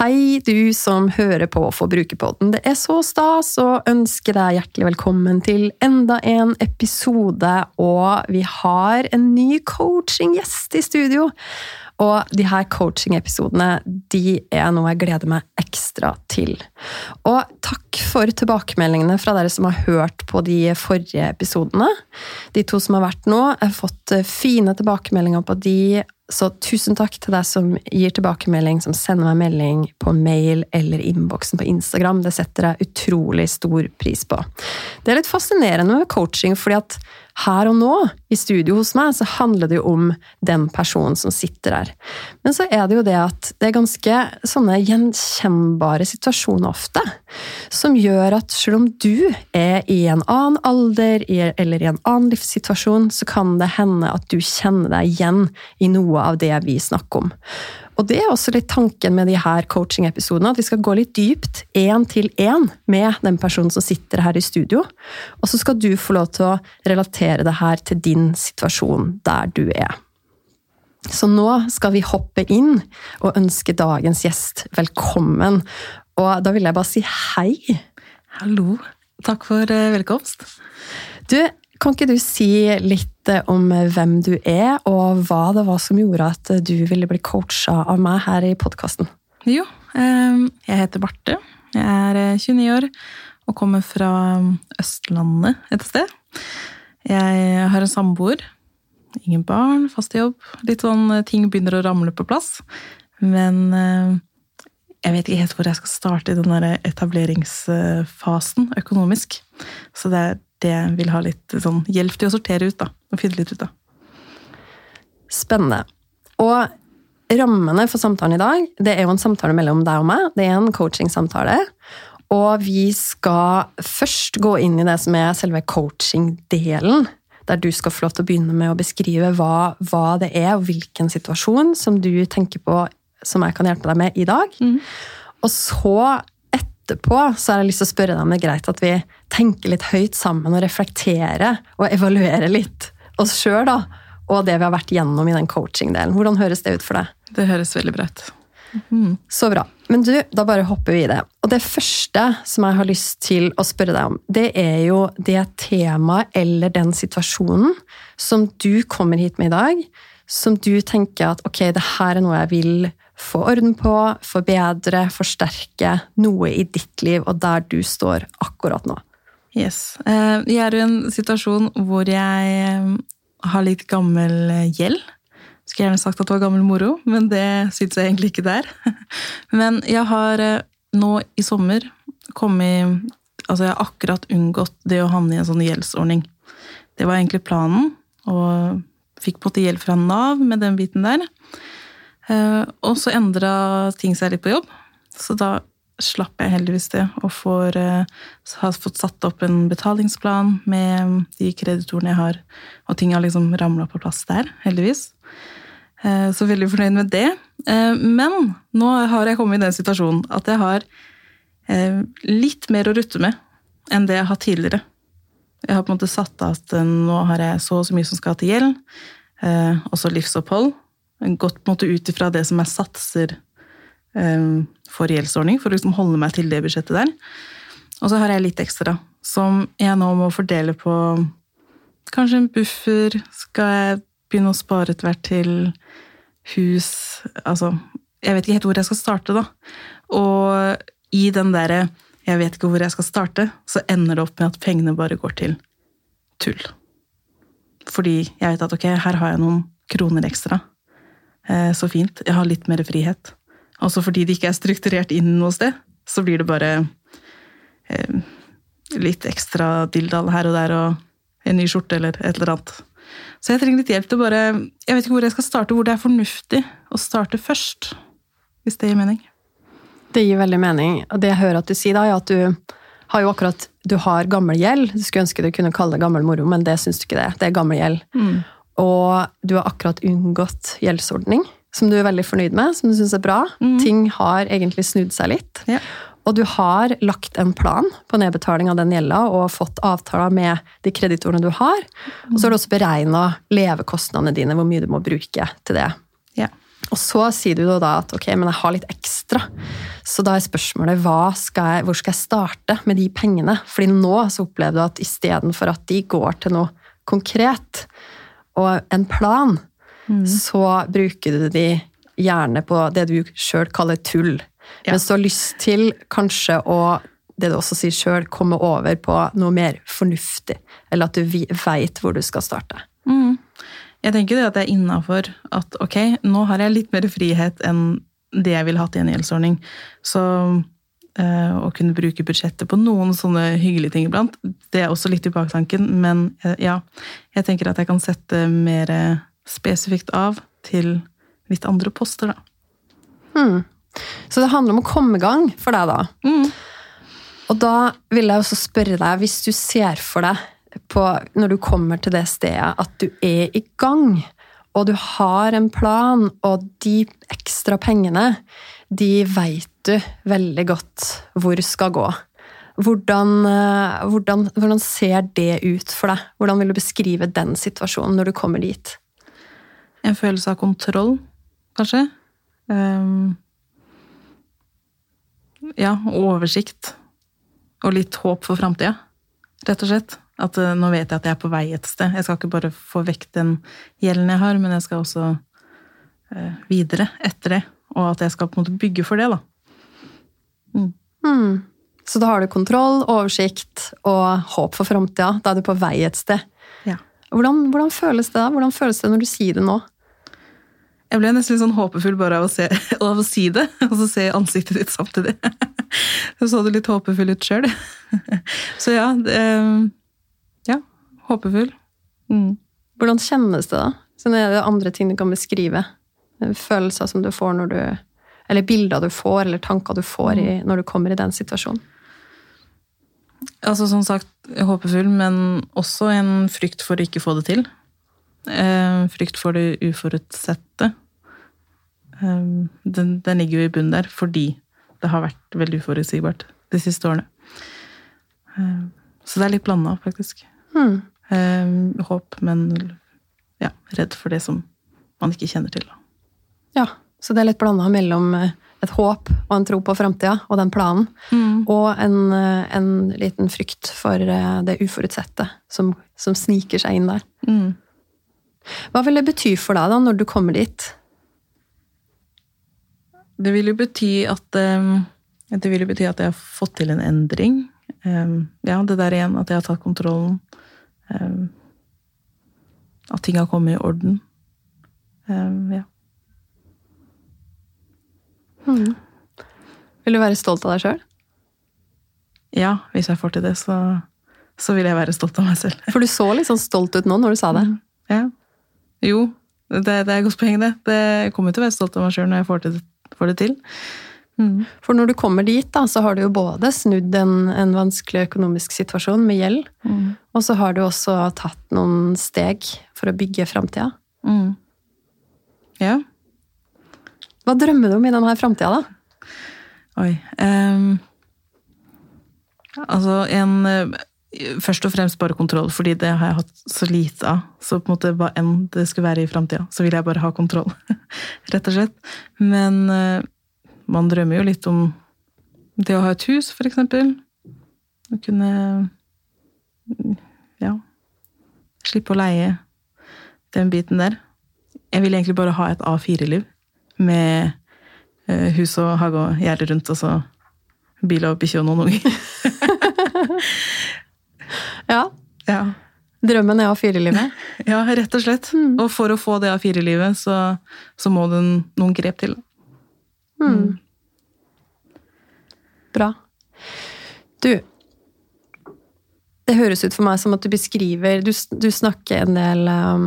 Hei, du som hører på Forbrukerpodden. Det er så stas å ønske deg hjertelig velkommen til enda en episode. Og vi har en ny coachinggjest i studio. Og de her coaching-episodene de er noe jeg gleder meg ekstra til. Og takk for tilbakemeldingene fra dere som har hørt på de forrige episodene. De to som har vært nå, har fått fine tilbakemeldinger på de så tusen takk til deg som gir tilbakemelding, som sender meg melding på mail eller innboksen på Instagram. Det setter jeg utrolig stor pris på. Det er litt fascinerende med coaching, fordi at her og nå, i studio hos meg, så handler det jo om den personen som sitter der. Men så er det jo det at det er ganske sånne gjenkjennbare situasjoner ofte, som gjør at selv om du er i en annen alder eller i en annen livssituasjon, så kan det hende at du kjenner deg igjen i noe av det vi snakker om. Og det er også litt tanken med de her coaching-episodene, at vi skal gå litt dypt, én til én, med den personen som sitter her i studio. Og så skal du få lov til å relatere det her til din situasjon der du er. Så nå skal vi hoppe inn og ønske dagens gjest velkommen. Og da vil jeg bare si hei. Hallo. Takk for eh, velkomst. Du, kan ikke du si litt eh, om hvem du er, og hva det var som gjorde at du ville bli coacha av meg her i podkasten? Jo, ehm, jeg heter Barte. Jeg er 29 eh, år og kommer fra Østlandet et sted. Jeg har en samboer. Ingen barn, fast jobb. Litt sånn eh, ting begynner å ramle på plass. Men jeg vet ikke helt hvor jeg skal starte i den etableringsfasen økonomisk. Så det er det vil ha litt sånn hjelp til å sortere ut, da. Og finne litt ut av. Spennende. Og rammene for samtalen i dag, det er jo en samtale mellom deg og meg. Det er en coaching-samtale. Og vi skal først gå inn i det som er selve coaching-delen. Der du skal få lov til å begynne med å beskrive hva, hva, det er, og hvilken situasjon som du tenker på som jeg kan hjelpe deg med i dag. Mm. Og så etterpå så har jeg lyst til å spørre deg om det er greit at vi tenker litt høyt sammen og reflekterer og evaluerer litt oss sjøl og det vi har vært gjennom i den coaching-delen. Hvordan høres det ut for deg? Det høres veldig bra ut. Mm. Så bra. Men du, da bare hopper vi i det. Og det første som jeg har lyst til å spørre deg om, det er jo det temaet eller den situasjonen som du kommer hit med i dag, som du tenker at ok, det her er noe jeg vil få orden på, forbedre, forsterke noe i ditt liv og der du står akkurat nå? Yes. Eh, jeg er i en situasjon hvor jeg eh, har litt gammel gjeld. Skulle gjerne sagt at det var gammel moro, men det syns jeg egentlig ikke det er. Men jeg har eh, nå i sommer kommet Altså, jeg har akkurat unngått det å havne i en sånn gjeldsordning. Det var egentlig planen, og fikk på måte hjelp fra Nav med den biten der. Eh, og så endra ting seg litt på jobb, så da slapp jeg heldigvis det. Og får, eh, har fått satt opp en betalingsplan med de kreditorene jeg har. Og ting har liksom ramla på plass der, heldigvis. Eh, så veldig fornøyd med det. Men nå har jeg kommet i den situasjonen at jeg har litt mer å rutte med enn det jeg har hatt tidligere. Jeg har på en måte satt av at nå har jeg så og så mye som skal til gjeld. Også livsopphold gått måte ut ifra det som er satser um, for gjeldsordning, for å liksom holde meg til det budsjettet der. Og så har jeg litt ekstra, som jeg nå må fordele på kanskje en buffer. Skal jeg begynne å spare etter hvert til hus Altså, jeg vet ikke helt hvor jeg skal starte, da. Og i den derre jeg vet ikke hvor jeg skal starte, så ender det opp med at pengene bare går til tull. Fordi jeg vet at ok, her har jeg noen kroner ekstra. Eh, så fint. Jeg har litt mer frihet. Også fordi det ikke er strukturert inn noe sted, så blir det bare eh, litt ekstra dildal her og der og en ny skjorte eller et eller annet. Så jeg trenger litt hjelp til å bare Jeg vet ikke hvor jeg skal starte, hvor det er fornuftig å starte først. Hvis det gir mening. Det gir veldig mening. Og det jeg hører at du sier da, er at du har jo akkurat Du har gammel gjeld. Du skulle ønske du kunne kalle det gammel moro, men det syns du ikke det. Det er gammel gjeld. Mm. Og du har akkurat unngått gjeldsordning, som du er veldig fornøyd med, som du syns er bra. Ting har egentlig snudd seg litt. Ja. Og du har lagt en plan på nedbetaling av den gjelda og fått avtaler med de kreditorene du har. Og så har du også beregna levekostnadene dine, hvor mye du må bruke til det. Ja. Og så sier du da at ok, men jeg har litt ekstra. Så da er spørsmålet skal jeg, hvor skal jeg starte med de pengene? Fordi nå så opplever du at istedenfor at de går til noe konkret og en plan, så bruker du de gjerne på det du sjøl kaller tull. Ja. Mens du har lyst til kanskje å det du også sier sjøl, komme over på noe mer fornuftig. Eller at du veit hvor du skal starte. Mm. Jeg tenker det at det er innafor at ok, nå har jeg litt mer frihet enn det jeg ville hatt i en gjeldsordning. Så å kunne bruke budsjettet på noen sånne hyggelige ting iblant, det er også litt i baktanken. Men eh, ja, jeg tenker at jeg kan sette mer spesifikt av til litt andre poster, da. Hmm. Så det handler om å komme i gang for deg, da. Mm. Og da vil jeg også spørre deg, hvis du ser for deg på, når du kommer til det stedet, at du er i gang, og du har en plan, og de ekstra pengene, de veit du veldig godt hvor skal gå. Hvordan, eh, hvordan, hvordan ser det ut for deg? Hvordan vil du beskrive den situasjonen når du kommer dit? En følelse av kontroll, kanskje. Um, ja, oversikt. Og litt håp for framtida, rett og slett. At uh, nå vet jeg at jeg er på vei et sted. Jeg skal ikke bare få vekk den gjelden jeg har, men jeg skal også uh, videre etter det. Og at jeg skal på en måte bygge for det, da. Mm. Mm. Så da har du kontroll, oversikt og håp for framtida. Da er du på vei et sted. Ja. Hvordan, hvordan føles det da? Hvordan føles det når du sier det nå? Jeg ble nesten litt sånn håpefull bare av å, se, av å si det, og så se ansiktet ditt samtidig. Så så du litt håpefull ut sjøl. Så ja, det, ja, håpefull. Mm. Hvordan kjennes det, da? Så er det andre ting du kan beskrive? Følelser som du får når du Eller bilder du får, eller tanker du får i, når du kommer i den situasjonen? Altså som sagt, håpefull, men også en frykt for å ikke få det til. Eh, frykt for det uforutsette. Eh, den, den ligger jo i bunnen der fordi det har vært veldig uforutsigbart de siste årene. Eh, så det er litt blanda, faktisk. Eh, håp, men ja, redd for det som man ikke kjenner til. da. Ja, så det er litt blanda mellom eh, et håp og en tro på framtida og den planen, og en, eh, en liten frykt for eh, det uforutsette som, som sniker seg inn der. Mm. Hva vil det bety for deg da, når du kommer dit? Det vil jo bety at Det vil jo bety at jeg har fått til en endring. Ja, det der igjen, at jeg har tatt kontrollen. At ting har kommet i orden. ja. Vil du være stolt av deg sjøl? ja, hvis jeg får til det, så, så vil jeg være stolt av meg selv. For du så litt sånn stolt ut nå når du sa det. Ja. Jo, det, det er et godt poeng, det. det. Jeg kommer til å være stolt av meg sjøl når jeg får, til, får det til. Mm. For når du kommer dit, da, så har du jo både snudd en, en vanskelig økonomisk situasjon med gjeld, Mm. og så har du også tatt noen steg for å bygge framtida. Mm. Ja. Hva drømmer du om i denne framtida, da? Oi. um, altså en eh, Først og fremst bare kontroll, fordi det har jeg hatt så lite av. Så på en måte hva enn det skulle være i framtida, så vil jeg bare ha kontroll. Rett og slett. Men eh, man drømmer jo litt om det å ha et hus, for eksempel. Å kunne mm, Ja. Slippe å leie den biten der. Jeg vil egentlig bare ha et A4-liv med eh, hus og hage og gjerde rundt, og så bil og bikkje og noen unger. Ja, ja. Drømmen er A4-livet. ja, rett og slett. Og for å få det A4-livet, så, så må det noen grep til. Mm. Bra. Du, det høres ut for meg som at du beskriver Du, du snakker en del, um,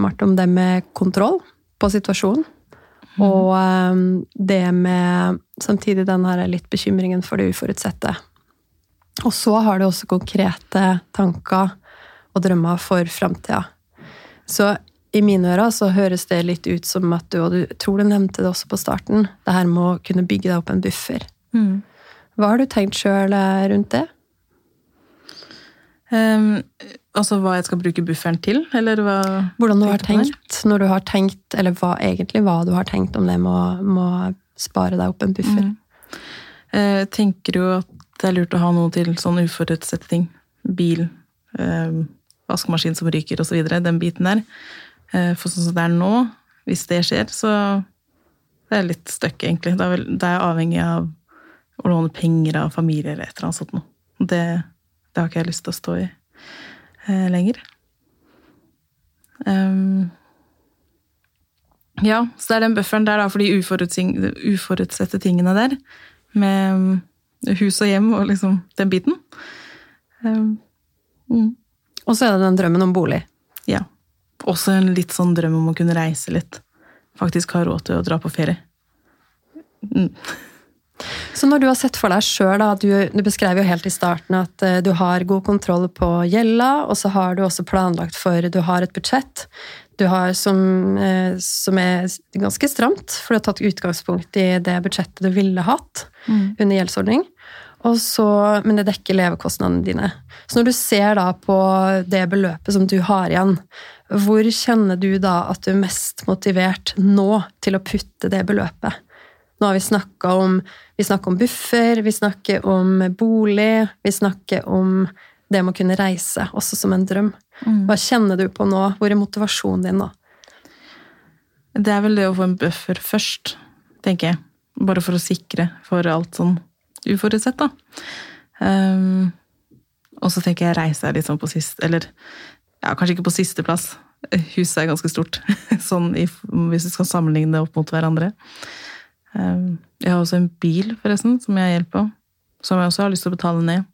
Marte, om det med kontroll på situasjonen. Og um, det med samtidig den her litt bekymringen for det uforutsette. Og så har du også konkrete tanker og drømmer for framtida. Så i mine ører så høres det litt ut som at du, og du tror du nevnte det også på starten, det her med å kunne bygge deg opp en buffer. Mm. Hva har du tenkt sjøl rundt det? Um, altså hva jeg skal bruke bufferen til, eller hva Hvordan du har tenkt, når du har tenkt, eller hva, egentlig hva du har tenkt om det med å, med å spare deg opp en buffer. Mm. Jeg tenker jo at det er lurt å ha noe til sånn uforutsette ting. Bil, eh, vaskemaskin som ryker osv. Den biten der. Eh, for sånn som det er nå, hvis det skjer, så det er litt stuck, egentlig. Da er, jeg avhengig av å låne penger av familie eller et eller annet sånt noe. Det, det har ikke jeg lyst til å stå i eh, lenger. Um, ja, så det er den bufferen der da, for de uforutsette tingene der. Med hus og hjem og liksom den biten. Um, mm. Og så er det den drømmen om bolig. Ja. Også en litt sånn drøm om å kunne reise litt. Faktisk ha råd til å dra på ferie. Mm. Så når du har sett for deg sjøl, du, du beskrev jo helt i starten at uh, du har god kontroll på gjelda, og så har du også planlagt for Du har et budsjett du har som, uh, som er ganske stramt, for du har tatt utgangspunkt i det budsjettet du ville hatt mm. under gjeldsordning. Så, men det dekker levekostnadene dine. Så når du ser da på det beløpet som du har igjen, hvor kjenner du da at du er mest motivert nå til å putte det beløpet? Nå har vi snakka om, vi om buffer, vi snakker om bolig, vi snakker om det med å kunne reise, også som en drøm. Mm. Hva kjenner du på nå? Hvor er motivasjonen din nå? Det er vel det å få en buffer først, tenker jeg. Bare for å sikre for alt sånn uforutsett, da. Um, og så tenker jeg reise er litt sånn på sist Eller ja, kanskje ikke på sisteplass. Huset er ganske stort, sånn i, hvis vi skal sammenligne det opp mot hverandre. Um, jeg har også en bil, forresten, som jeg gjeld på. Som jeg også har lyst til å betale ned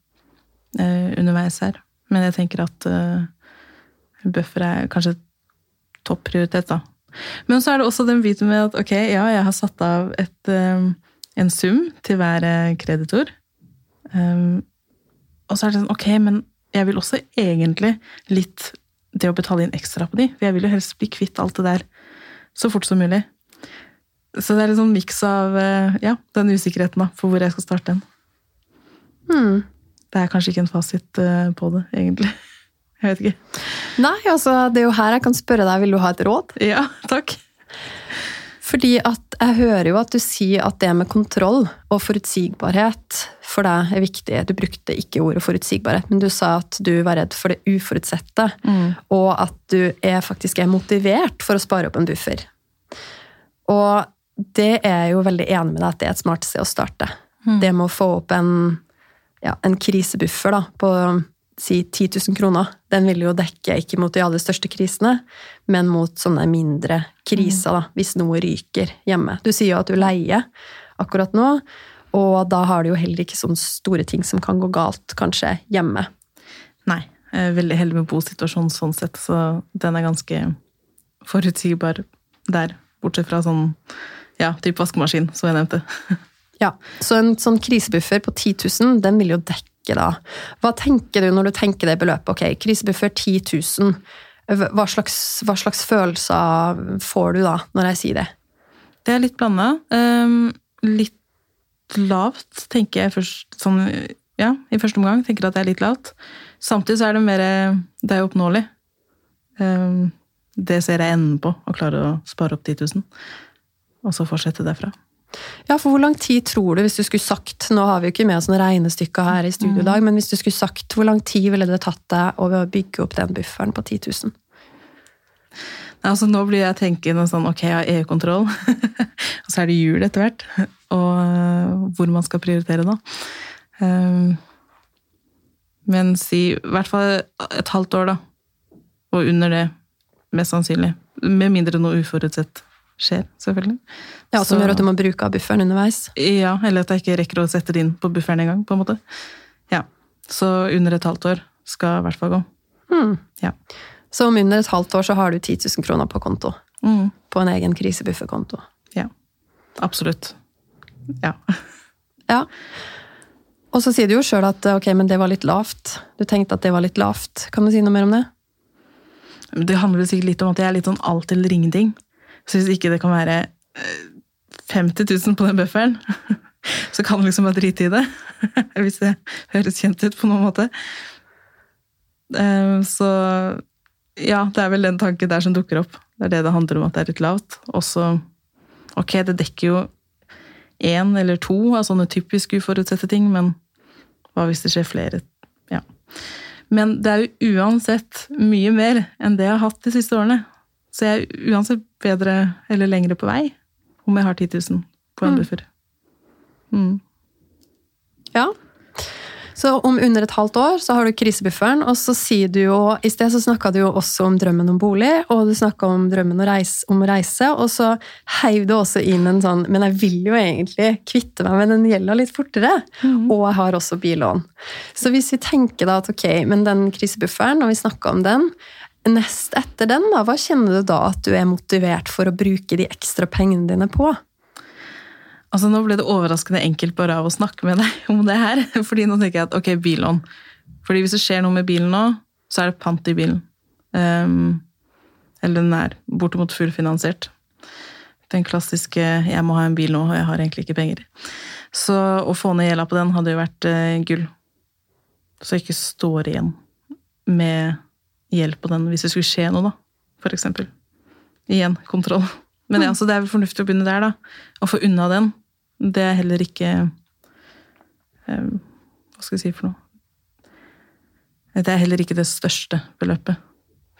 uh, underveis her. Men jeg tenker at uh, buffer er kanskje topprioritet, da. Men så er det også den biten med at ok, ja, jeg har satt av et, um, en sum til hver eh, kreditor. Um, og så er det sånn, ok, men jeg vil også egentlig litt det å betale inn ekstra på de. For jeg vil jo helst bli kvitt alt det der så fort som mulig. Så det er en sånn miks av eh, ja, den usikkerheten da, for hvor jeg skal starte den. Hmm. Det er kanskje ikke en fasit eh, på det, egentlig. Jeg vet ikke. Nei, altså, det er jo her jeg kan spørre deg, vil du ha et råd? Ja, takk. Fordi at jeg hører jo at du sier at det med kontroll og forutsigbarhet for deg er viktig. Du brukte ikke ordet forutsigbarhet, men du sa at du var redd for det uforutsette. Mm. Og at du er, faktisk er motivert for å spare opp en buffer. Og det er jeg jo veldig enig med deg at det er et smart sted å starte. Mm. Det med å få opp en, ja, en krisebuffer da, på si 10 000 kroner. Den vil jo dekke ikke mot de aller største krisene, men mot sånne mindre kriser, da, hvis noe ryker hjemme. Du sier jo at du leier akkurat nå, og da har du jo heller ikke sånne store ting som kan gå galt, kanskje, hjemme. Nei. Jeg er veldig heldig med bosituasjonen sånn sett, så den er ganske forutsigbar der. Bortsett fra sånn ja, type vaskemaskin, som jeg nevnte. Ja, Så en sånn krisebuffer på 10 000, den vil jo dekke da. Hva tenker du når du tenker det beløpet? Ok, krisebuffer 10 000. Hva slags, hva slags følelser får du da, når jeg sier det? Det er litt blanda. Um, litt lavt, tenker jeg først. Sånn, ja, i første omgang tenker jeg at det er litt lavt. Samtidig så er det mer Det er oppnåelig. Um, det ser jeg enden på, å klare å spare opp 10 000. Og så fortsette derfra. Ja, for hvor lang tid tror du, hvis du skulle sagt Nå har vi jo ikke med oss noen regnestykker her i studio i dag, mm. men hvis du skulle sagt, hvor lang tid ville det tatt deg å bygge opp den bufferen på 10 000? Altså, nå blir jeg tenkende sånn ok, jeg har EU-kontroll, og så er det jul etter hvert. Og uh, hvor man skal prioritere da. Um, men si i hvert fall et halvt år, da. Og under det Mest sannsynlig. Med mindre noe uforutsett skjer, selvfølgelig. Ja, Som så, gjør at du må bruke av bufferen underveis? Ja, eller at jeg ikke rekker å sette det inn på bufferen engang. på en måte. Ja. Så under et halvt år skal i hvert fall gå. Mm. Ja. Så om under et halvt år så har du 10 000 kroner på konto? Mm. På en egen krisebufferkonto? Ja. Absolutt. Ja. ja. Og så sier du jo sjøl at ok, men det var litt lavt. Du tenkte at det var litt lavt. Kan du si noe mer om det? Det handler sikkert litt om at jeg er litt sånn alt eller ingenting. Så hvis ikke det kan være eh, 50 000 på den bufferen, så kan liksom bare drite i det. Hvis det høres kjent ut på noen måte. Eh, Så ja, det er vel den tanken der som dukker opp. Det er det det handler om, at det er litt lavt. Også Ok, det dekker jo én eller to av sånne typisk uforutsette ting, men hva hvis det skjer flere? Ja. Men det er jo uansett mye mer enn det jeg har hatt de siste årene. Så jeg er uansett bedre eller lengre på vei om jeg har 10 000 på en Mm. buffer. Mm. Ja. Så om under et halvt år så har du krisebufferen, og så sier du jo I sted så snakka du jo også om drømmen om bolig, og du snakka om drømmen å reise, om å reise, og så heiv du også inn en sånn Men jeg vil jo egentlig kvitte meg med den gjelda litt fortere, og jeg har også billån. Så hvis vi tenker da at ok, men den krisebufferen, når vi snakka om den, nest etter den, da, hva kjenner du da at du er motivert for å bruke de ekstra pengene dine på? Altså, Nå ble det overraskende enkelt bare av å snakke med deg om det her. Fordi nå tenker jeg at ok, billån. Fordi hvis det skjer noe med bilen nå, så er det pant i bilen. Um, eller den er bortimot fullfinansiert. Den klassiske 'jeg må ha en bil nå, og jeg har egentlig ikke penger'. Så å få ned gjelda på den hadde jo vært uh, gull. Så jeg ikke står igjen med gjeld på den hvis det skulle skje noe, da. For eksempel. Igjen, kontroll. Men ja, så det er vel fornuftig å begynne der, da. Å få unna den. Det er heller ikke um, Hva skal jeg si for noe? Det er heller ikke det største beløpet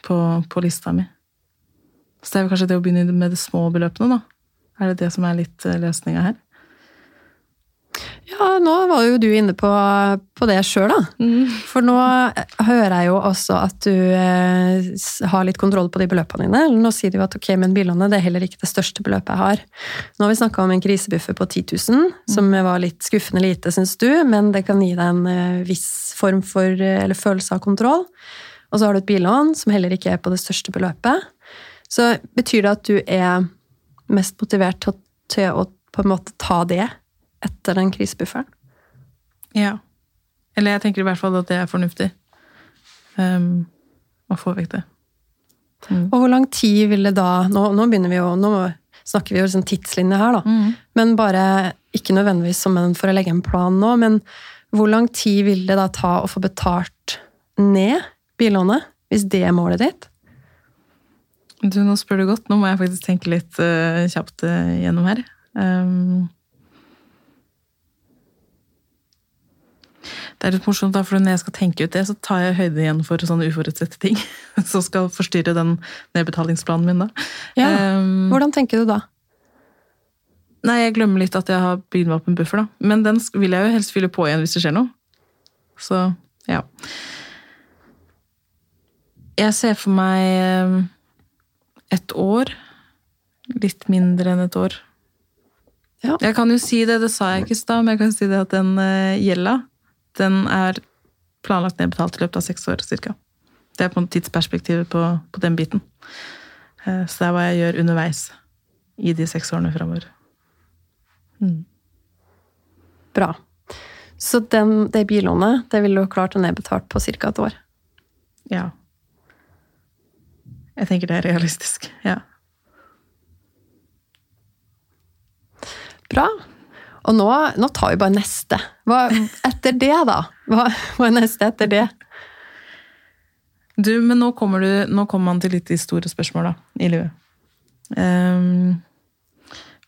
på, på lista mi. Så det er vel kanskje det å begynne med de små beløpene, da. Er det det som er litt løsninga her? Ja, nå var jo du inne på, på det sjøl, da. For nå hører jeg jo også at du eh, har litt kontroll på de beløpene dine. Nå sier du jo at ok, men billånet det er heller ikke det største beløpet jeg har. Nå har vi snakka om en krisebuffer på 10 000, som var litt skuffende lite, syns du, men det kan gi deg en eh, viss form for, eh, eller følelse av kontroll. Og så har du et billån som heller ikke er på det største beløpet. Så betyr det at du er mest motivert til, å- til å på en måte ta det etter den krisebufferen? Ja. Eller jeg tenker i hvert fall at det er fornuftig. Um, å få vekk det. Og hvor lang tid vil det da Nå, nå begynner vi jo, nå snakker vi jo sånn tidslinje her, da. Men bare, ikke nødvendigvis som en for å legge en plan nå, men hvor lang tid vil det da ta å få betalt ned billånet, hvis det er målet ditt? Du, nå spør du godt. Nå må jeg faktisk tenke litt uh, kjapt uh, gjennom her. Um, det er litt morsomt, da, for når jeg skal tenke ut det, så tar jeg høyde igjen for sånne uforutsette ting. Som skal forstyrre den nedbetalingsplanen min, da. Ja. Um, Hvordan tenker du da? Nei, jeg glemmer litt at jeg har bygd meg opp en buffer, da. Men den vil jeg jo helst fylle på igjen hvis det skjer noe. Så, ja. Jeg ser for meg eh, et år. Litt mindre enn et år. Ja. Jeg kan jo si det, det sa jeg ikke i stad, men jeg kan si det at den eh, gjelda, den er planlagt nedbetalt i løpet av seks år, cirka. Det er på en tidsperspektiv på, på den biten. Eh, Så det er hva jeg gjør underveis i de seks årene framover. Bra. Så den, det billånet det ville du klart å nedbetalt på ca. et år? Ja. Jeg tenker det er realistisk. Ja. Bra. Og nå, nå tar vi bare neste. Hva etter det, da? Hva, hva er neste etter det? Du, men nå kommer, du, nå kommer man til litt de store spørsmåla i livet. Um,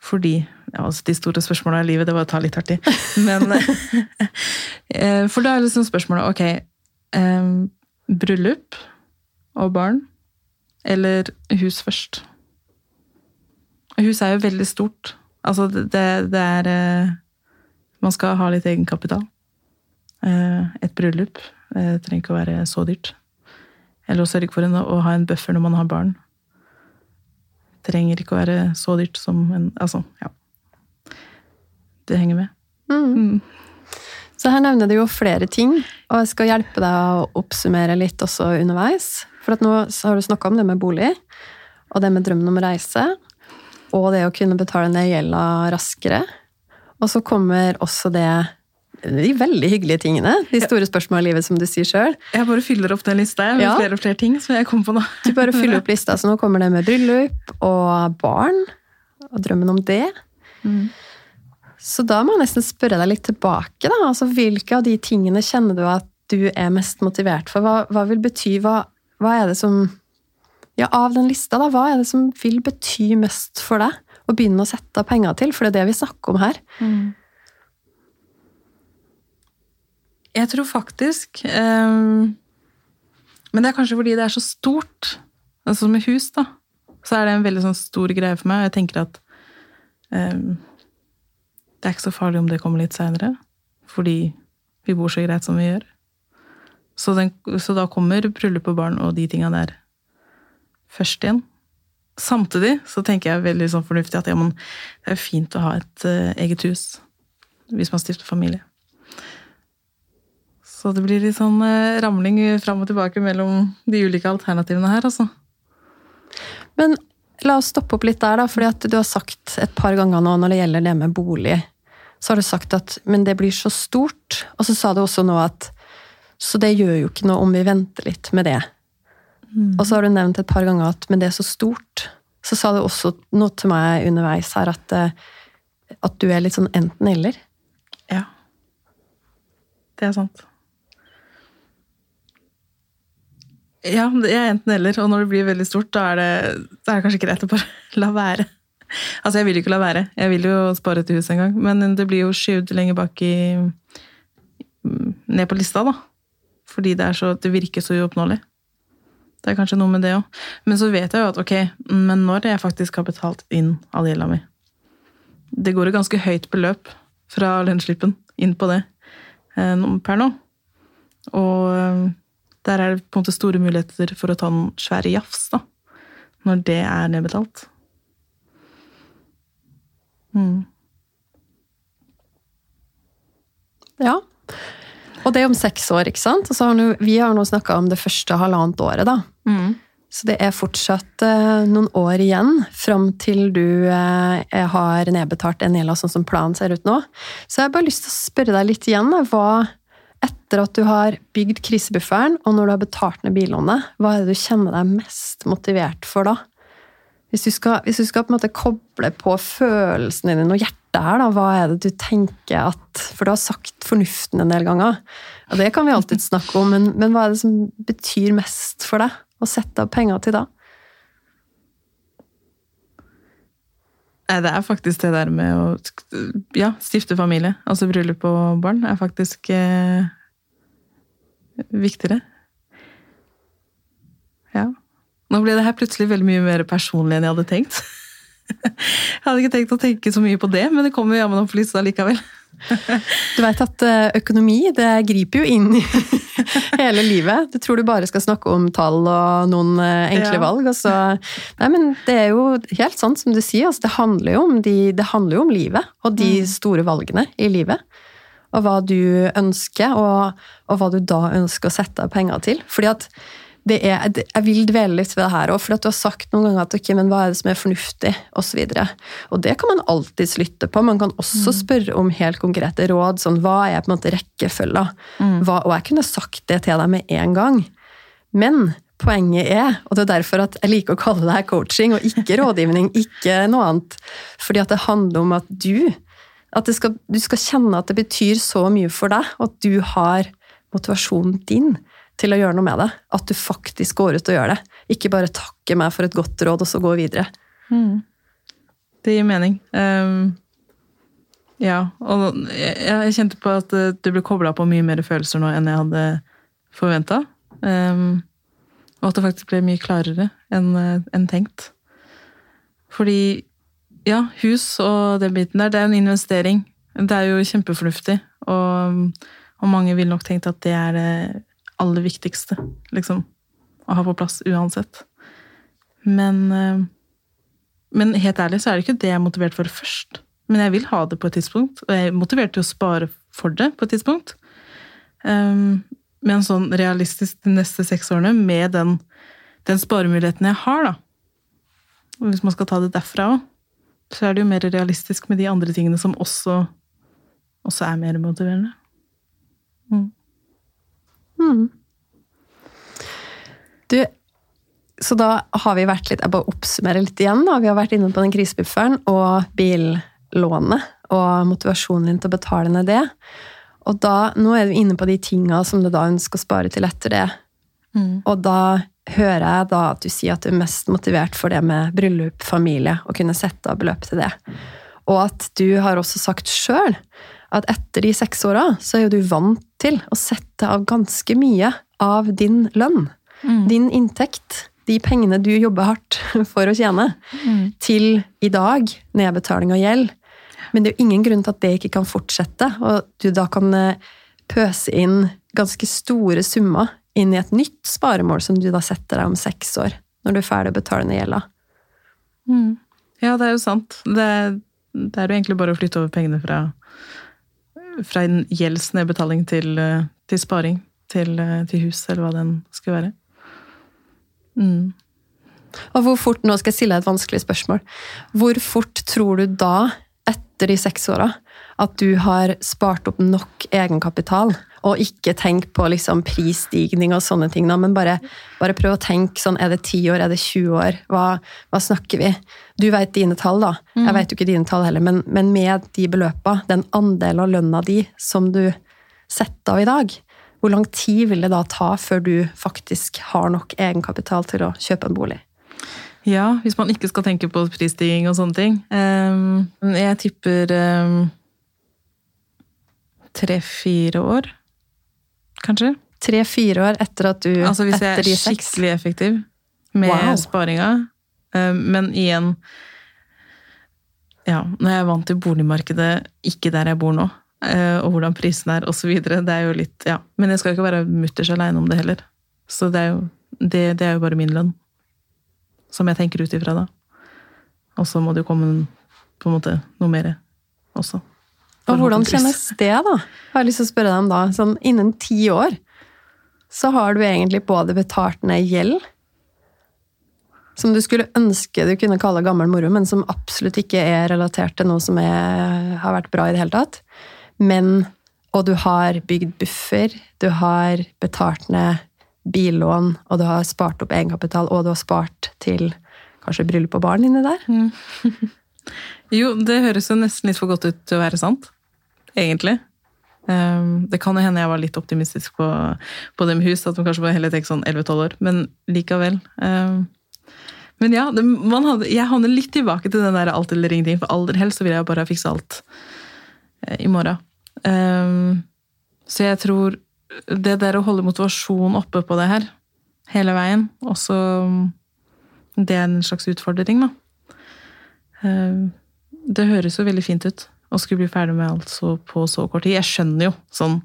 fordi ja, altså De store spørsmåla i livet, det var å ta litt hardt i. Men eh, For da er liksom spørsmålet ok um, Bryllup og barn eller hus først? Hus er jo veldig stort. Altså, det, det- er eh, Man skal ha litt egenkapital. Eh, Et bryllup eh, trenger ikke å være så dyrt. Eller å sørge for en, å ha en buffer når man har barn. Trenger ikke å være så dyrt som en Altså, ja. Det henger med. Mm. Så her nevner du jo flere ting, og jeg skal hjelpe deg å oppsummere litt også underveis. For at nå så har du snakka om det med bolig, og det med drømmen om reise, og det å kunne betale ned gjelda raskere. Og så kommer også det de veldig hyggelige tingene. De store spørsmålene i livet, som du sier sjøl. Jeg bare fyller opp den lista med Ja. flere og flere ting som jeg kom på nå. Du bare fyller opp lista, så nå kommer det med bryllup og barn. Og drømmen om det. Mm. Så da må jeg nesten spørre deg litt tilbake. da. Altså, Hvilke av de tingene kjenner du at du er mest motivert for? Hva, hva vil bety hva, hva er det som Ja, av den lista, da, hva er det som vil bety mest for deg? Å begynne å sette av penger til, for det er det vi snakker om her. Jeg tror faktisk um, Men det er kanskje fordi det er så stort. Altså med hus, da. Så er det en veldig sånn stor greie for meg. Jeg tenker at um, det er ikke så farlig om det kommer litt seinere. Fordi vi bor så greit som vi gjør. Så, den, så da kommer bryllup og barn og de tinga der først igjen. Samtidig så tenker jeg veldig sånn fornuftig at ja, men det er jo fint å ha et uh, eget hus hvis man stifter familie. Så det blir litt sånn uh, ramling fram og tilbake mellom de ulike alternativene her, altså. Men la oss stoppe opp litt der, da, fordi at du har sagt et par ganger nå når det gjelder det med bolig, så har du sagt at men det blir så stort, og så sa du også nå at så det gjør jo ikke noe om vi venter litt med det. Og så har du nevnt et par ganger at men det er så stort. Så sa du også noe til meg underveis her at, eh, at du er litt sånn enten-eller. Ja. Det er sant. Ja, jeg er enten eller, og når det blir veldig stort, da er det, da er det kanskje greit å bare la være. Altså, jeg vil jo ikke la være. Jeg vil jo spare til hus en gang, men det blir jo skyvd lenger bak i Ned på lista, da. Fordi det, er så, det virker så uoppnåelig. Det er kanskje noe med det òg. Men så vet jeg jo at ok, men når jeg faktisk har betalt inn all gjelda mi Det går et ganske høyt beløp fra lønnsslippen inn på det eh, per nå. Og eh, der er det på en måte store muligheter for å ta en svære jafs, da. Når det er nedbetalt. Mm. Ja. Og det er om seks år, ikke sant? Og så har nu, vi har nå snakka om det første halvannet året, da. Mm. Så det er fortsatt eh, noen år igjen fram til du eh, har nedbetalt en del av sånn som planen ser ut nå. Så jeg har bare lyst til å spørre deg litt igjen. Hva, etter at du har bygd krisebufferen, og når du har betalt ned billånet, hva er det du kjenner deg mest motivert for da? Hvis du skal, hvis du skal på en måte koble på følelsene dine og hjertet her, da, hva er det du tenker at For du har sagt fornuften en del ganger, og det kan vi alltid snakke om, men, men hva er det som betyr mest for deg å sette av penger til da? Det er faktisk det der med å ja, stifte familie, altså bryllup og barn, er faktisk eh, viktigere. Ja. Nå ble det her plutselig veldig mye mer personlig enn jeg hadde tenkt. Jeg hadde ikke tenkt å tenke så mye på det, men det kommer jammen opp på lista likevel. Du vet at eh, økonomi det griper jo inn i hele livet. Du tror du bare skal snakke om tall og noen eh, enkle Ja. valg. Og så, nei, men det er jo helt sant som du sier. Altså, det, handler jo om de, det handler jo om livet og de store valgene i livet. Og hva du ønsker, og, og hva du da ønsker å sette av penger til. Fordi at er, jeg vil dvele litt ved det her òg, for at du har sagt noen ganger at ok, men hva er det som er fornuftig, osv. Og, så og det kan man alltids lytte på. Man kan også spørre om helt konkrete råd. sånn, Hva er på en måte rekkefølga? Mm. og jeg kunne sagt det til deg med en gang. Men poenget er, og det er derfor at jeg liker å kalle det her coaching og ikke rådgivning, ikke noe annet, fordi at det handler om at du at det skal, du skal kjenne at det betyr så mye for deg, og at du har motivasjonen din til å gjøre noe med det. At du faktisk går ut og gjør det. Ikke bare takke meg for et godt råd, og så gå videre. Det gir mening. Um, ja, og jeg, jeg kjente på at det, det ble kobla på mye mer følelser nå enn jeg hadde forventa. og at det faktisk ble mye klarere enn eh, enn tenkt. Fordi ja, hus og den biten der, det er en investering. Det er jo kjempefornuftig, og, og mange vil nok tenkt at det er det aller viktigste, liksom. Å ha på plass uansett. Men eh, men helt ærlig så er det ikke det jeg er motivert for først. Men jeg vil ha det på et tidspunkt, og jeg er motivert til å spare for det på et tidspunkt. Um, men sånn realistisk de neste seks årene, med den, den sparemuligheten jeg har, da. Og hvis man skal ta det derfra òg, så er det jo mer realistisk med de andre tingene som også, også er mer motiverende. Mm. Mm. Du, så da har vi vært litt Jeg bare oppsummerer litt igjen. da. Vi har vært inne på den krisebufferen og billånet og motivasjonen din til å betale ned det. Og da, nå er du inne på de tinga som du da ønsker å spare til etter det. Mm. Og da hører jeg da at du sier at du er mest motivert for det med bryllup, familie, å kunne sette av beløp til det. Og at du har også sagt sjøl at etter de seks åra så er jo du vant til å sette av ganske mye av din lønn, Mm. din inntekt, de pengene du jobber hardt for å tjene, Mm. til i dag nedbetaling av gjeld. Men det er jo ingen grunn til at det ikke kan fortsette, og du da kan eh, pøse inn ganske store summer inn i et nytt sparemål som du da setter deg om seks år, når du er ferdig å betale ned gjelda. Mm. Ja, det er jo sant. Det, det er jo egentlig bare å flytte over pengene fra, fra en gjeldsnedbetaling til, eh, til sparing. Til, eh, til hus, eller hva den skal være. Mm. Og hvor fort, nå skal jeg stille deg et vanskelig spørsmål. Hvor fort tror du da, etter de seks åra, at du har spart opp nok egenkapital? Og ikke tenk på liksom prisstigning og sånne ting, men bare, bare prøv å tenke sånn, er det 10 år, er det 20 år? Hva, hva snakker vi? Du vet dine tall, da. Jeg vet jo ikke dine tall heller, men, men med de beløpa, den andelen av lønna di som du setter av i dag, hvor lang tid vil det da ta før du faktisk har nok egenkapital til å kjøpe en bolig? Ja, hvis man ikke skal tenke på prisstigning og sånne ting. Um, jeg tipper um, tre-fire år, kanskje. Tre-fire år etter at du Altså hvis jeg er skikkelig effektiv med Wow. sparinga. Um, men igjen Ja, når jeg er vant til boligmarkedet, ikke der jeg bor nå, uh, og hvordan prisene er osv., det er jo litt Ja. Men jeg skal jo ikke være mutters aleine om det heller. Så det er jo, det, det er jo bare min lønn. Som jeg tenker ut ifra da. Og så må det jo komme på en måte noe mer også. Og hvordan kjennes det, da? Jeg har lyst til å spørre deg om da. Sånn innen ti år så har du egentlig både betalt ned gjeld, som du skulle ønske du kunne kalle gammel moro, men som absolutt ikke er relatert til noe som er, har vært bra i det hele tatt. Men, og du har bygd buffer, du har betalt ned billån, og du har spart opp egenkapital, og du har spart til kanskje bryllup og barn inni der. Jo, det høres jo nesten litt for godt ut til å være sant, egentlig. Um, det kan jo hende jeg var litt optimistisk på, på det med hus, at man kanskje må heller tenkt sånn 11-12 år, men likevel. Um, men ja, hadde, jeg havner litt tilbake til den der alt eller ingenting, for aller helst så vil jeg bare fikse alt eh, i morgen. Um, så jeg tror det der å holde motivasjon oppe på det her, hele veien, også det er en slags utfordring, da. Det høres jo veldig fint ut å skulle bli ferdig med alt så på så kort tid. Jeg skjønner jo sånn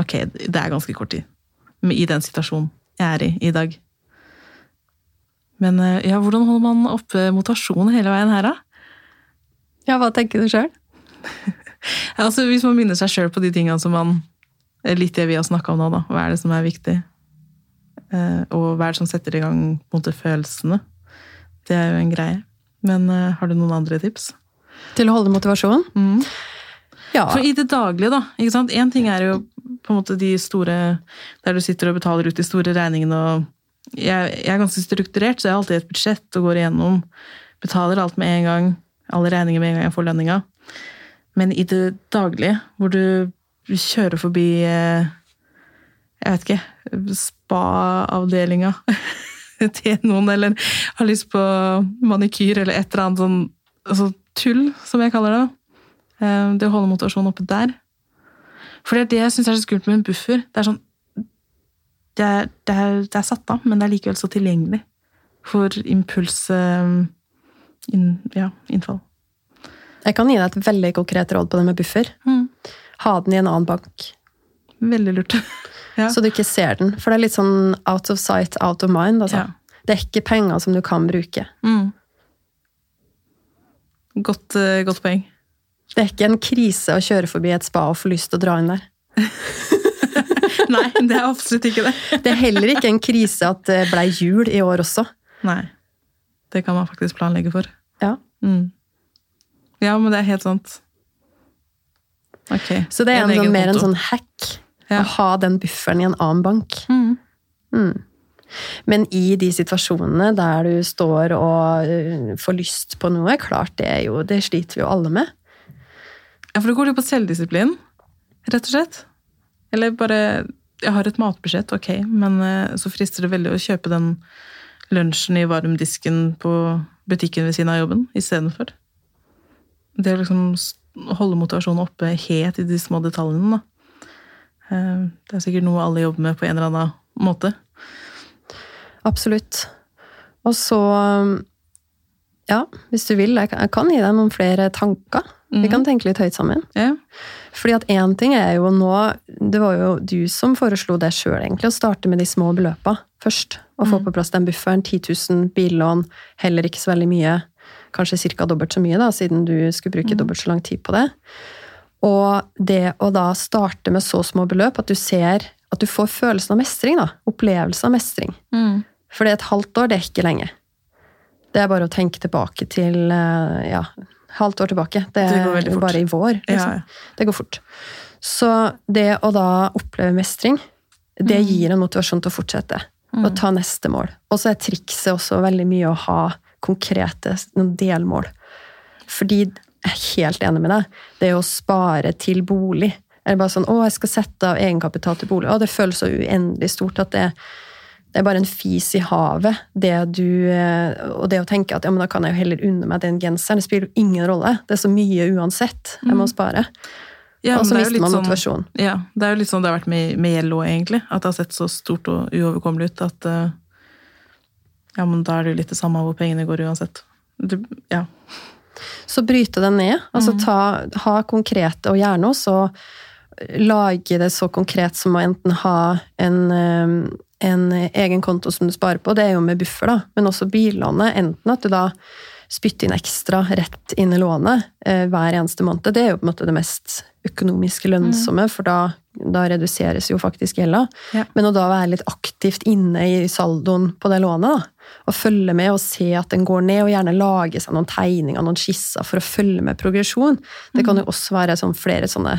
Ok, det er ganske kort tid i den situasjonen jeg er i i dag. Men eh, ja, hvordan holder man oppe motivasjonen hele veien her, da? Ja, hva tenker du sjøl? Altså, hvis man minner seg sjøl på de tingene som man eh, Litt det vi har snakka om nå, da. Hva er det som er viktig? Eh, og hva er det som setter i gang måte, følelsene? Det er jo en greie. Men har du noen andre tips? Til å holde motivasjonen? Mm. Ja. For i det daglige, da. ikke sant? Én ting er jo på en måte de store Der du sitter og betaler ut de store regningene og jeg, jeg er ganske strukturert, så jeg har alltid et budsjett og går igjennom. Betaler alt med en gang. Alle regninger med en gang jeg får lønninga. Men i det daglige, hvor du kjører forbi eh, Jeg vet ikke Spa-avdelinga til noen, eller har lyst på manikyr eller et eller annet sånn altså tull, som jeg kaller det. Eh, Det å holde motivasjonen oppe der. For det er det jeg syns er så skummelt med en buffer. Det er sånn det er, det, er, det er satt av, men det er likevel så tilgjengelig for impuls eh, inn, ja, innfall. Jeg kan gi deg et veldig konkret råd på det med buffer. Ha den i en annen bank, Veldig lurt. Ja. så du ikke ser den. For det er litt sånn out of sight, out of mind. Altså. Ja. Det er ikke penger som du kan bruke. Mm. Godt, eh, godt poeng. Det er ikke en krise å kjøre forbi et spa og få lyst til å dra inn der. Nei, det er absolutt ikke det. Det er heller ikke en krise at det blei jul i år også. Nei. Det kan man faktisk planlegge for. Ja. Mm. Ja, men det er helt sant. Ok. Så det er en, en sånn, mer en sånn hack Ja. Å ha den bufferen i en annen bank. Mm. Mm. Men i de situasjonene der du står og øh, får lyst på noe, klart det er jo Det sliter vi jo alle med. Ja, for det går litt på selvdisiplin, rett og slett. Eller bare Jeg har et matbudsjett, ok, men eh, så frister det veldig å kjøpe den lunsjen i varmdisken på butikken ved siden av jobben istedenfor. Det å liksom holde motivasjonen oppe helt i de små detaljene, da. Eh, Det er sikkert noe alle jobber med på en eller annen måte. Absolutt. Og så Ja, hvis du vil, jeg kan, gi deg noen flere tanker. Vi kan tenke litt høyt sammen. Ja. Fordi at én ting er jo nå Det var jo du som foreslo det sjøl, egentlig, å starte med de små beløpa først. Og få på plass den bufferen. 10 000 billån, heller ikke så veldig mye. Kanskje ca. dobbelt så mye, da, siden du skulle bruke dobbelt så lang tid på det. Og det å da starte med så små beløp at du ser at du får følelsen av mestring, da. Opplevelsen av mestring. Mm. For et halvt år, det er ikke lenge. Det er bare å tenke tilbake til eh, ja, halvt år tilbake. Det Det er går veldig fort. bare i vår. Liksom. ja. Det går fort. Så det å da oppleve mestring, det Mm. gir en motivasjon til å fortsette. Og ta neste mål. Og så er trikset også veldig mye å ha konkrete noen delmål. Fordi jeg er helt enig med deg. Det å spare til bolig. Er det bare sånn 'Å, jeg skal sette av egenkapital til bolig'. Å, det føles så uendelig stort at det, det er bare en fis i havet. Det du, eh, og det å tenke at ja, men da kan jeg jo heller unne meg den genseren. Det spiller jo ingen rolle. Det er så mye uansett jeg må spare. Ja, og så er mister man man sånn- motivasjon. Ja, det er jo litt sånn det har vært med, med gjeld òg, egentlig. At det har sett så stort og uoverkommelig ut at eh, Ja, men da er det jo litt det samme hvor pengene går uansett. Du, ja. Så bryte den ned. Altså ta, ha konkrete, og gjerne også lage det så konkret som å enten ha en, eh, en egen konto som du sparer på, det er jo med buffer, da, men også billånet. Enten at du da spytter inn ekstra rett inn i lånet eh, hver eneste måned. Det er jo på en måte det mest økonomiske lønnsomme, for da, da reduseres jo faktisk gjelda. Ja. Men å da være litt aktivt inne i saldoen på det lånet, da, og følge med og se at den går ned, og gjerne lage seg noen tegninger, noen skisser for å følge med progresjon. Det kan jo også være sånn flere sånne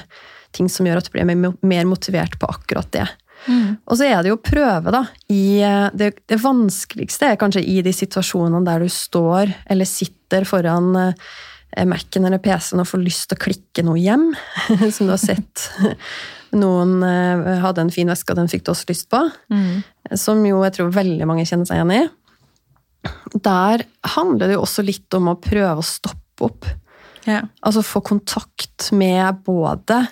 ting som gjør at du blir mer motivert på akkurat det. Og så er det jo å prøve, da. I, eh, det, det vanskeligste er kanskje i de situasjonene der du står eller sitter foran eh, Mac-en eller PC-en og får lyst til å klikke noe hjem, som du har sett noen eh, hadde en fin veske, og den fikk du også lyst på. Som jo jeg tror veldig mange kjenner seg igjen i. Der handler det jo også litt om å prøve å stoppe opp. ja. Altså få kontakt med både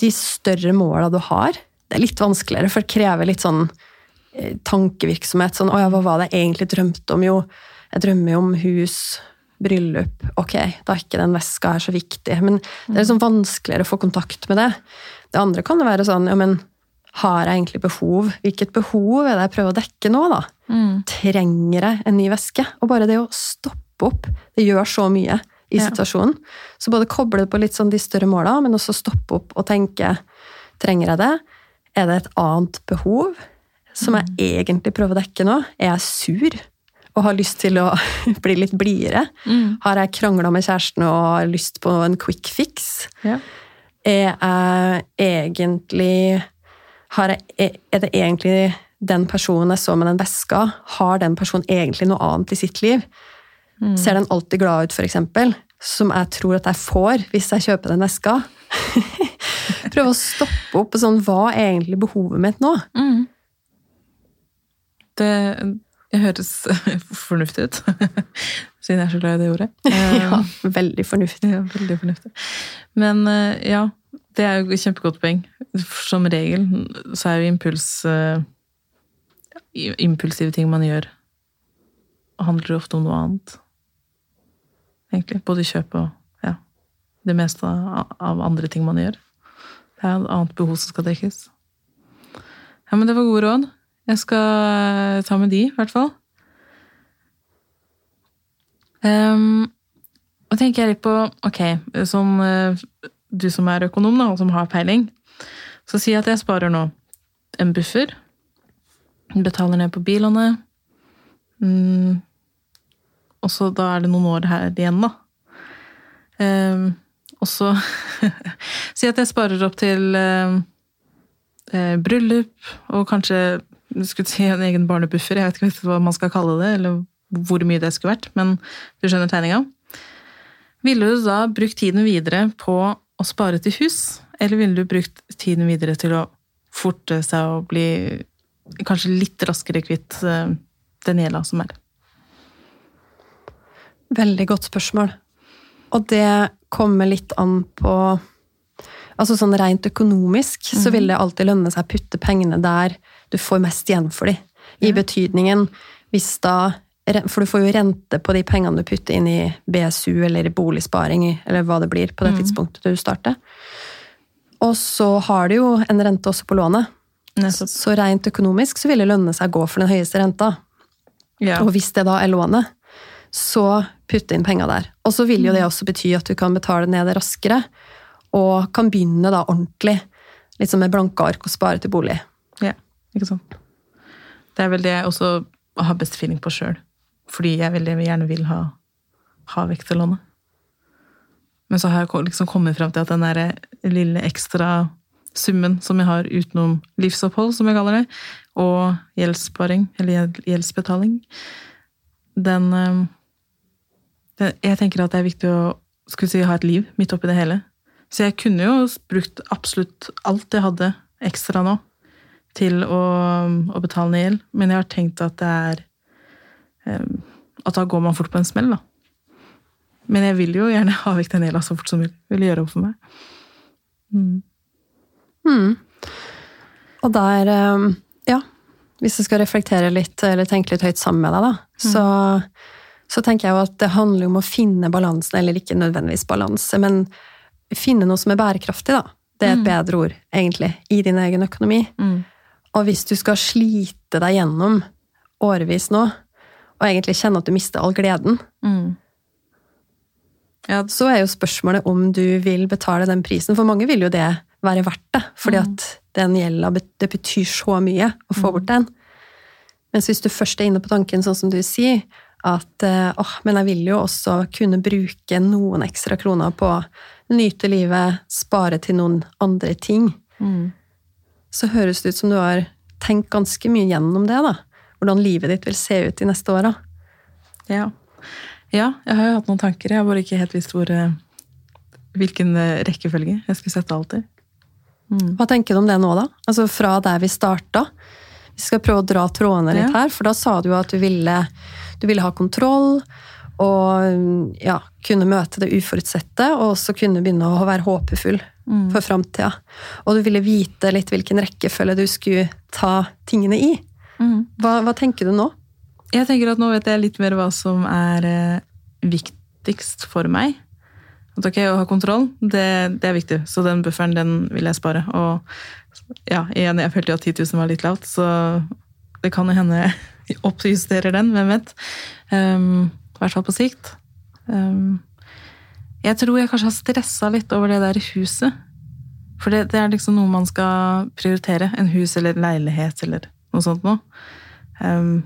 de større måla du har. Det er litt vanskeligere, for det krever litt sånn eh, tankevirksomhet. Sånn 'Å ja, hva var det jeg egentlig drømte om?' Jo, jeg drømmer jo om hus, bryllup. Ok, da er ikke den veska her så viktig. Men det er liksom vanskeligere å få kontakt med det. Det andre kan jo være sånn Ja, men har jeg egentlig behov? Hvilket behov er det jeg prøver å dekke nå, da? Trenger jeg en ny veske? Og bare det å stoppe opp, det gjør så mye i Ja. situasjonen. Så både koble på litt sånn de større måla, men også stoppe opp og tenke Trenger jeg det? Er det et annet behov som jeg egentlig prøver å dekke nå? Er jeg sur og har lyst til å bli litt blidere? Har jeg krangla med kjæresten og har lyst på en quick fix? Ja. Er jeg egentlig har jeg, Er det egentlig den personen jeg så med den veska, har den personen egentlig noe annet i sitt liv? Ser den alltid glad ut, eksempel? Som jeg tror at jeg får hvis jeg kjøper den veska? Prøve å stoppe opp på sånn Hva er egentlig behovet mitt nå? Det, det høres fornuftig ut, siden jeg er så glad i det ordet. Ja, veldig fornuftig. Ja, veldig fornuftig. Men eh, ja, det er jo et kjempegodt poeng. Som regel så er jo impuls eh, Impulsive ting man gjør, handler ofte om noe annet. Egentlig. Både kjøp og ja, det meste av av andre ting man gjør. Det er et annet behov som skal dekkes. Ja, men det var gode råd. Jeg skal ta med de, i hvert fall. Um, og tenker jeg litt på Ok, eh, du som er økonom, da, og som har peiling, så si at jeg sparer nå en buffer. Betaler ned på bilene. Mm, og så da er det noen år her igjen, da. Um, og så Si at jeg sparer opp til um, eh, bryllup, og kanskje skulle si en egen barnebuffer, jeg vet ikke hva man skal kalle det, eller hvor mye det skulle vært, men du skjønner tegninga. Ville du da brukt tiden videre på å spare til hus, eller ville du brukt tiden videre til å forte seg og bli kanskje litt raskere kvitt eh, den gjelda som er? Veldig godt spørsmål. Og det kommer litt an på Altså sånn rent økonomisk så vil det alltid lønne seg å putte pengene der du får mest igjen for dem. I Ja. betydningen hvis da For du får jo rente på de pengene du putter inn i BSU eller i boligsparing, eller hva det blir på det tidspunktet du starter. Og så har du jo en rente også på lånet. Nettopp. Så rent økonomisk så vil det lønne seg å gå for den høyeste renta. Ja. Og hvis det da er lånet, så putte inn penger der. Og så vil jo det også bety at du kan betale ned det raskere, og kan begynne da ordentlig, liksom med blanke ark og spare til bolig. Ja, ikke sant. Det er vel det jeg også har best feeling på sjøl. Fordi jeg veldig gjerne vil ha, ha vekterlånet. Men så har jeg liksom kommet frem til at den der lille ekstra summen som jeg har utenom livsopphold, som jeg kaller det, og gjeldssparing, eller gjeldsbetaling, den, eh, Jeg tenker at det er viktig å skulle si, ha et liv midt oppi det hele. Så jeg kunne jo brukt absolutt alt jeg hadde ekstra nå, til å, å betale ned gjeld, men jeg har tenkt at det er eh, At da går man fort på en smell, da. Men jeg vil jo gjerne ha vekk den gjelda så fort som mulig. Vil gjøre opp for meg. Mm. Mm. Og der, eh, ja, hvis jeg skal reflektere litt, eller tenke litt høyt sammen med deg, da, så, så tenker jeg jo at det handler om å finne balansen, eller ikke nødvendigvis balanse, men finne noe som er bærekraftig, da. Det er et bedre ord, egentlig, i din egen økonomi. Mm. Og hvis du skal slite deg gjennom årevis nå, og egentlig kjenne at du mister all gleden, Mm. Ja, så er jo spørsmålet om du vil betale den prisen. For mange vil jo det være verdt det, fordi at den gjelda det betyr så mye å få bort den. Mens hvis du først er inne på tanken, sånn som du sier, at eh, åh, men jeg vil jo også kunne bruke noen ekstra kroner på å nyte livet, spare til noen andre ting, mm. så høres det ut som du har tenkt ganske mye gjennom det, da. Hvordan livet ditt vil se ut de neste åra. ja. ja, jeg har jo hatt noen tanker. Jeg har bare ikke helt visst hvor, eh, hvilken eh, rekkefølge jeg skulle sette alt i. Mm. Hva tenker du om det nå, da? Altså fra der vi starta. Vi skal prøve å dra trådene litt Ja. her, for da sa du jo at du ville, du ville ha kontroll. Og ja, kunne møte det uforutsette, og også kunne begynne å være håpefull for framtida. Og du ville vite litt hvilken rekkefølge du skulle ta tingene i. Mm. Hva, hva tenker du nå? Jeg tenker at nå vet jeg litt mer hva som er eh, viktigst for meg. At ok, å ha kontroll, det, det er viktig. Så den bufferen, den vil jeg spare. Og ja, igjen, jeg følte jo at 10 000 var litt lavt, så det kan jo hende oppjusterer den, hvem vet. Um, I hvert fall på sikt. Um, jeg tror jeg kanskje har stressa litt over det der huset. For det, det er liksom noe man skal prioritere. En hus eller leilighet eller noe sånt noe. Um,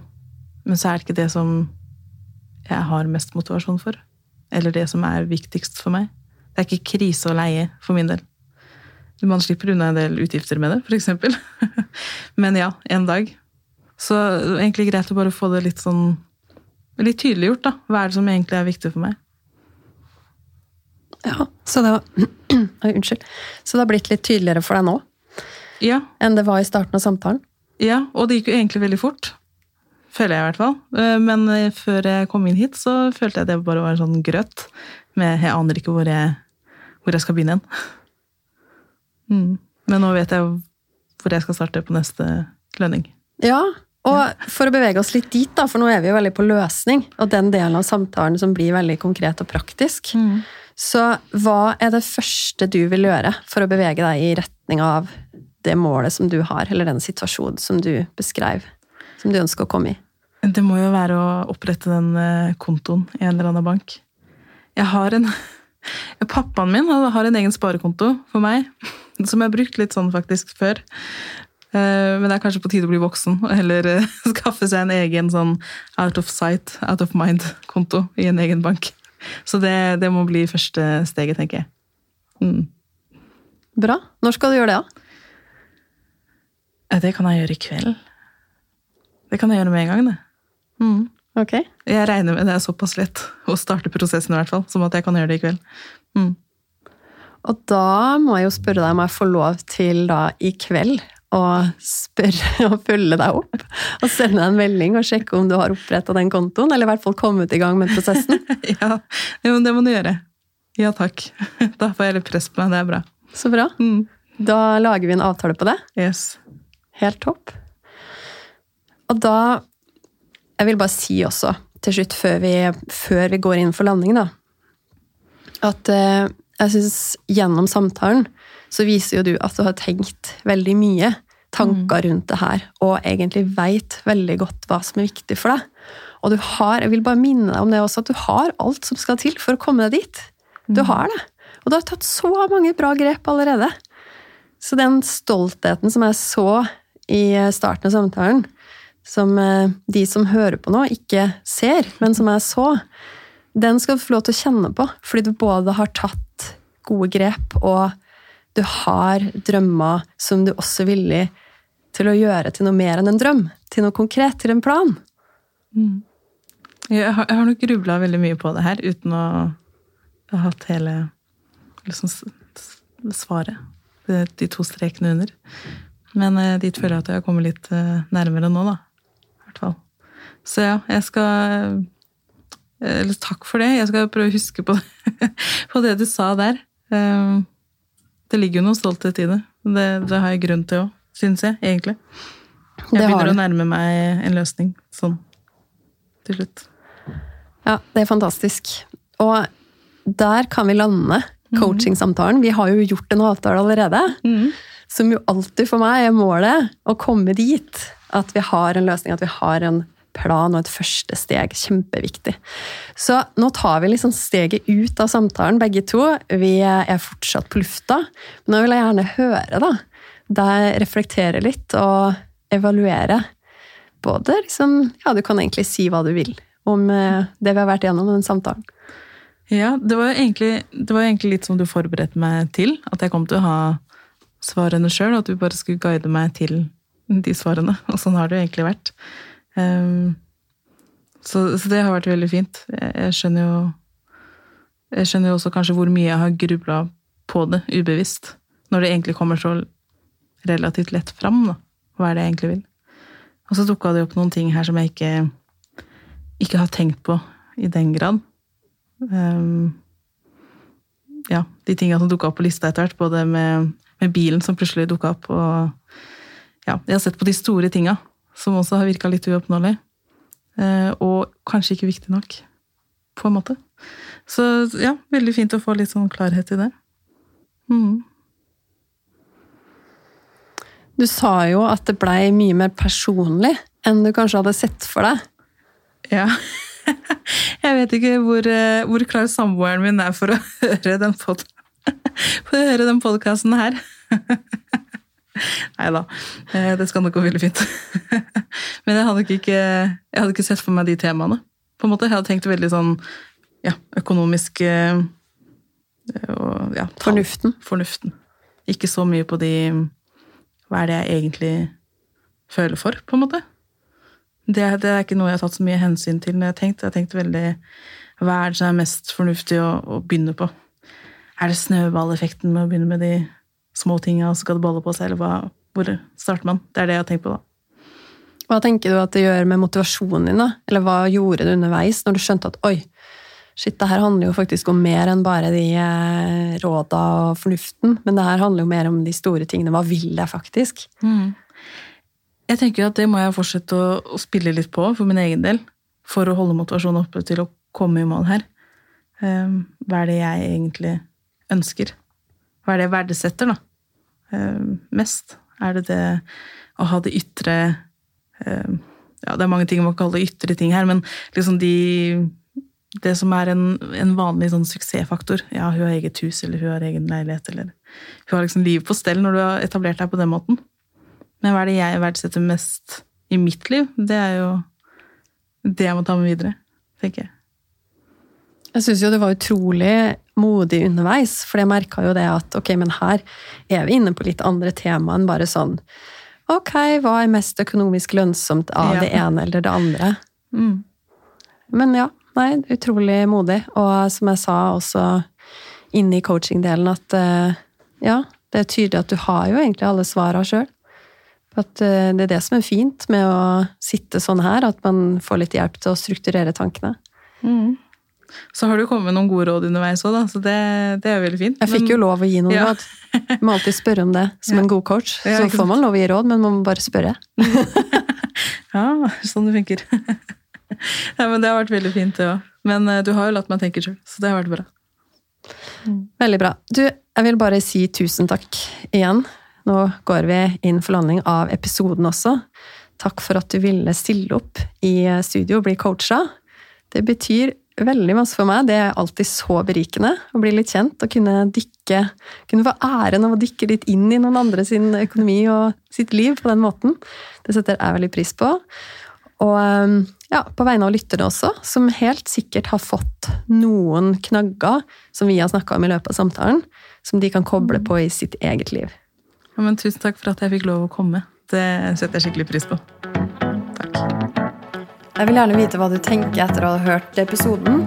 men så er det ikke det som jeg har mest motivasjon for. Eller det som er viktigst for meg. Det er ikke krise å leie for min del. Man slipper unna en del utgifter med det, eksempel. Men ja, en dag. Så det er egentlig greit å bare få det litt sånn Litt tydeliggjort, da. Hva er det som egentlig er viktig for meg? Ja, så det, var, unnskyld. så det har blitt litt tydeligere for deg nå Ja, enn det var i starten av samtalen? ja, og det gikk jo egentlig veldig fort. Føler jeg i hvert fall. Eh, Men eh, før jeg kom inn hit, så følte jeg det bare var en sånn grøt. Med jeg aner ikke hvor jeg, hvor jeg skal begynne igjen. Mm. Men nå vet jeg hvor jeg skal starte på neste lønning. Ja, og for å bevege oss litt dit, da, for nå er vi jo veldig på løsning, og den delen av samtalen som blir veldig konkret og praktisk. Så hva er det første du vil gjøre for å bevege deg i retning av det målet som du har, eller den situasjonen som du beskrev, som du ønsker å komme i? Det må jo være å opprette den eh, kontoen i en eller annen bank. Jeg har en Pappaen min har en egen sparekonto for meg, som jeg har brukt litt sånn faktisk før. Eh, Men det er kanskje på tide å bli voksen og heller eh, skaffe seg en egen sånn out of sight, out of mind-konto i en egen bank. Så det, det må bli første steget, tenker jeg. Mm. Bra. Når skal du gjøre det, da? Ja, det kan jeg gjøre i kveld. Det kan jeg gjøre med en gang, det. Mm. Ok. Jeg regner med det er såpass lett å starte prosessen, i hvert fall, som at jeg kan gjøre det i kveld. Mm. Og da må jeg jo spørre deg om jeg får lov til da i kveld å spørre og følge deg opp. Og sende deg en melding og sjekke om du har oppretta den kontoen, eller i hvert fall kommet i gang med prosessen. ja, det må du gjøre. Ja takk. Da får jeg litt press på meg. Det er bra. Så bra. Mm. Da lager vi en avtale på det. Yes. Helt topp. Og da Jeg vil bare si også, til slutt, før vi, før vi går inn for landing, da, at eh, jeg syns gjennom samtalen så viser jo du at du har tenkt veldig mye tanker rundt det her, og egentlig veit veldig godt hva som er viktig for deg. Og du har, jeg vil bare minne deg om det også, at du har alt som skal til for å komme deg dit. Du har det. Og du har tatt så mange bra grep allerede. Så den stoltheten som jeg så i starten av samtalen, som eh, de som hører på nå, ikke ser, men som jeg så, den skal du få lov til å kjenne på. Fordi du både har tatt gode grep, og du har drømmer som du også er villig til å gjøre til noe mer enn en drøm. Til noe konkret, til en plan. Jeg har, jeg har nok grubla veldig mye på det her, uten å ha hatt hele liksom, svaret. De to strekene under. Men eh, dit føler jeg at jeg kommer litt eh, nærmere nå, da. I hvert fall. Så ja, jeg skal eh, takk for det. Jeg skal prøve å huske på, på det du sa der. Eh, Det ligger jo noe stolthet i det. Det, det har jeg grunn til òg, syns jeg, egentlig. Jeg begynner å nærme meg en løsning sånn til slutt. Ja, det er fantastisk. Og der kan vi lande coaching-samtalen. Vi har jo gjort en avtale allerede. Som jo alltid for meg er målet å komme dit. At vi har en løsning, at vi har en plan og et første steg. Kjempeviktig. Så nå tar vi liksom steget ut av samtalen, begge to. Vi er fortsatt på lufta. Men nå vil jeg gjerne høre da, deg reflektere litt og evaluere. Både liksom Ja, du kan egentlig si hva du vil om eh, det vi har vært gjennom i den samtalen. Ja, det var, egentlig, det var egentlig litt som du forberedte meg til. At jeg kom til å ha svarene sjøl, og at du bare skulle guide meg til de svarene. Og sånn har det jo egentlig vært. Um, så, så det har vært veldig fint. Jeg, jeg skjønner jo Jeg skjønner jo også kanskje hvor mye jeg har grubla på det ubevisst. Når det egentlig kommer så relativt lett fram, da. Hva er det jeg egentlig vil? Og så dukka det opp noen ting her som jeg ikke, ikke har tenkt på i den grad. Um, ja, de tinga som dukka opp på lista etter hvert, både med, med bilen som plutselig dukka opp, og ja, jeg har sett på de store tinga, som også har virka litt uoppnåelig. Uh, og kanskje ikke viktig nok, på en måte. Så ja, veldig fint å få litt sånn klarhet i det. Mhm. Du sa jo at det blei mye mer personlig enn du kanskje hadde sett for deg. Ja. Jeg vet ikke hvor, eh, hvor klar samboeren min er for å høre den, pod for å høre den podkasten her. Nei da, det skal nok gå veldig fint. Men jeg hadde ikke, jeg hadde ikke sett for meg de temaene. På en måte, Jeg hadde tenkt veldig sånn ja, økonomisk eh, og ja. Fornuften. Fornuften. Ikke så mye på de Hva er det jeg egentlig føler for, på en måte. Det, det er ikke noe jeg har tatt så mye hensyn til når jeg har tenkt. Jeg har tenkt veldig Hva er det som er mest fornuftig å, å begynne på? Er det snøballeffekten med å begynne med de små tinga, og så skal det balle på seg, eller hva, hvor starter man? Det er det jeg har tenkt på, da. Hva tenker du at det gjør med motivasjonen din? da? Eller hva gjorde du underveis når du skjønte at oi, shit, det her handler jo faktisk om mer enn bare de eh, råda og fornuften, men det her handler jo mer om de store tingene. Hva vil jeg faktisk? Jeg tenker jo at det må jeg fortsette å, å spille litt på for min egen del, for å holde motivasjonen oppe til å komme i mål her. Um, Hva er det jeg egentlig ønsker? Hva er det jeg verdsetter, da? Um, Mest? Er det det å ha det ytre um, Ja, det er mange ting man kan kalle ytre ting her, men liksom de Det som er en, en vanlig sånn suksessfaktor. Ja, hun har eget hus, eller hun har egen leilighet, eller Hun har liksom livet på stell når du har etablert deg på den måten. Men hva er det jeg verdsetter mest i mitt liv? Det er jo det jeg må ta med videre, tenker jeg. Jeg syns jo det var utrolig modig underveis, for jeg merka jo det at ok, men her er vi inne på litt andre tema enn bare sånn ok, hva er mest økonomisk lønnsomt av Ja. det ene eller det andre? Mm. Men ja, nei, utrolig modig. Og som jeg sa også inne i coaching-delen, at eh, ja, det er tydelig at du har jo egentlig alle svara sjøl. At eh, det er det som er fint med å sitte sånn her, at man får litt hjelp til å strukturere tankene. Mm. Så har du kommet med noen gode råd underveis òg, så det, det er veldig fint. Jeg fikk jo lov å gi noen Ja. råd. Man må alltid spørre om det som Ja. en god coach. Så får man lov å gi råd, men man må bare spørre. Ja, sånn det funker. ja, men det har vært veldig fint, det òg. Men eh, du har jo latt meg tenke sjøl, så det har vært bra. Veldig bra. Du, jeg vil bare si tusen takk igjen. Nå går vi inn for landing av episoden også. Takk for at du ville stille opp i studio og bli coacha. Det betyr veldig masse for meg. Det er alltid så berikende å bli litt kjent og kunne dykke Kunne få æren av å dykke litt inn i noen andre sin økonomi og sitt liv på den måten. Det setter jeg veldig pris på. Og um, ja, på vegne av lytterne også, som helt sikkert har fått noen knagger som vi har snakka om i løpet av samtalen, som de kan koble på i sitt eget liv. Ja, men tusen takk for at jeg fikk lov å komme. Det setter jeg skikkelig pris på. Takk. Jeg vil gjerne vite hva du tenker etter å ha hørt episoden.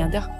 er.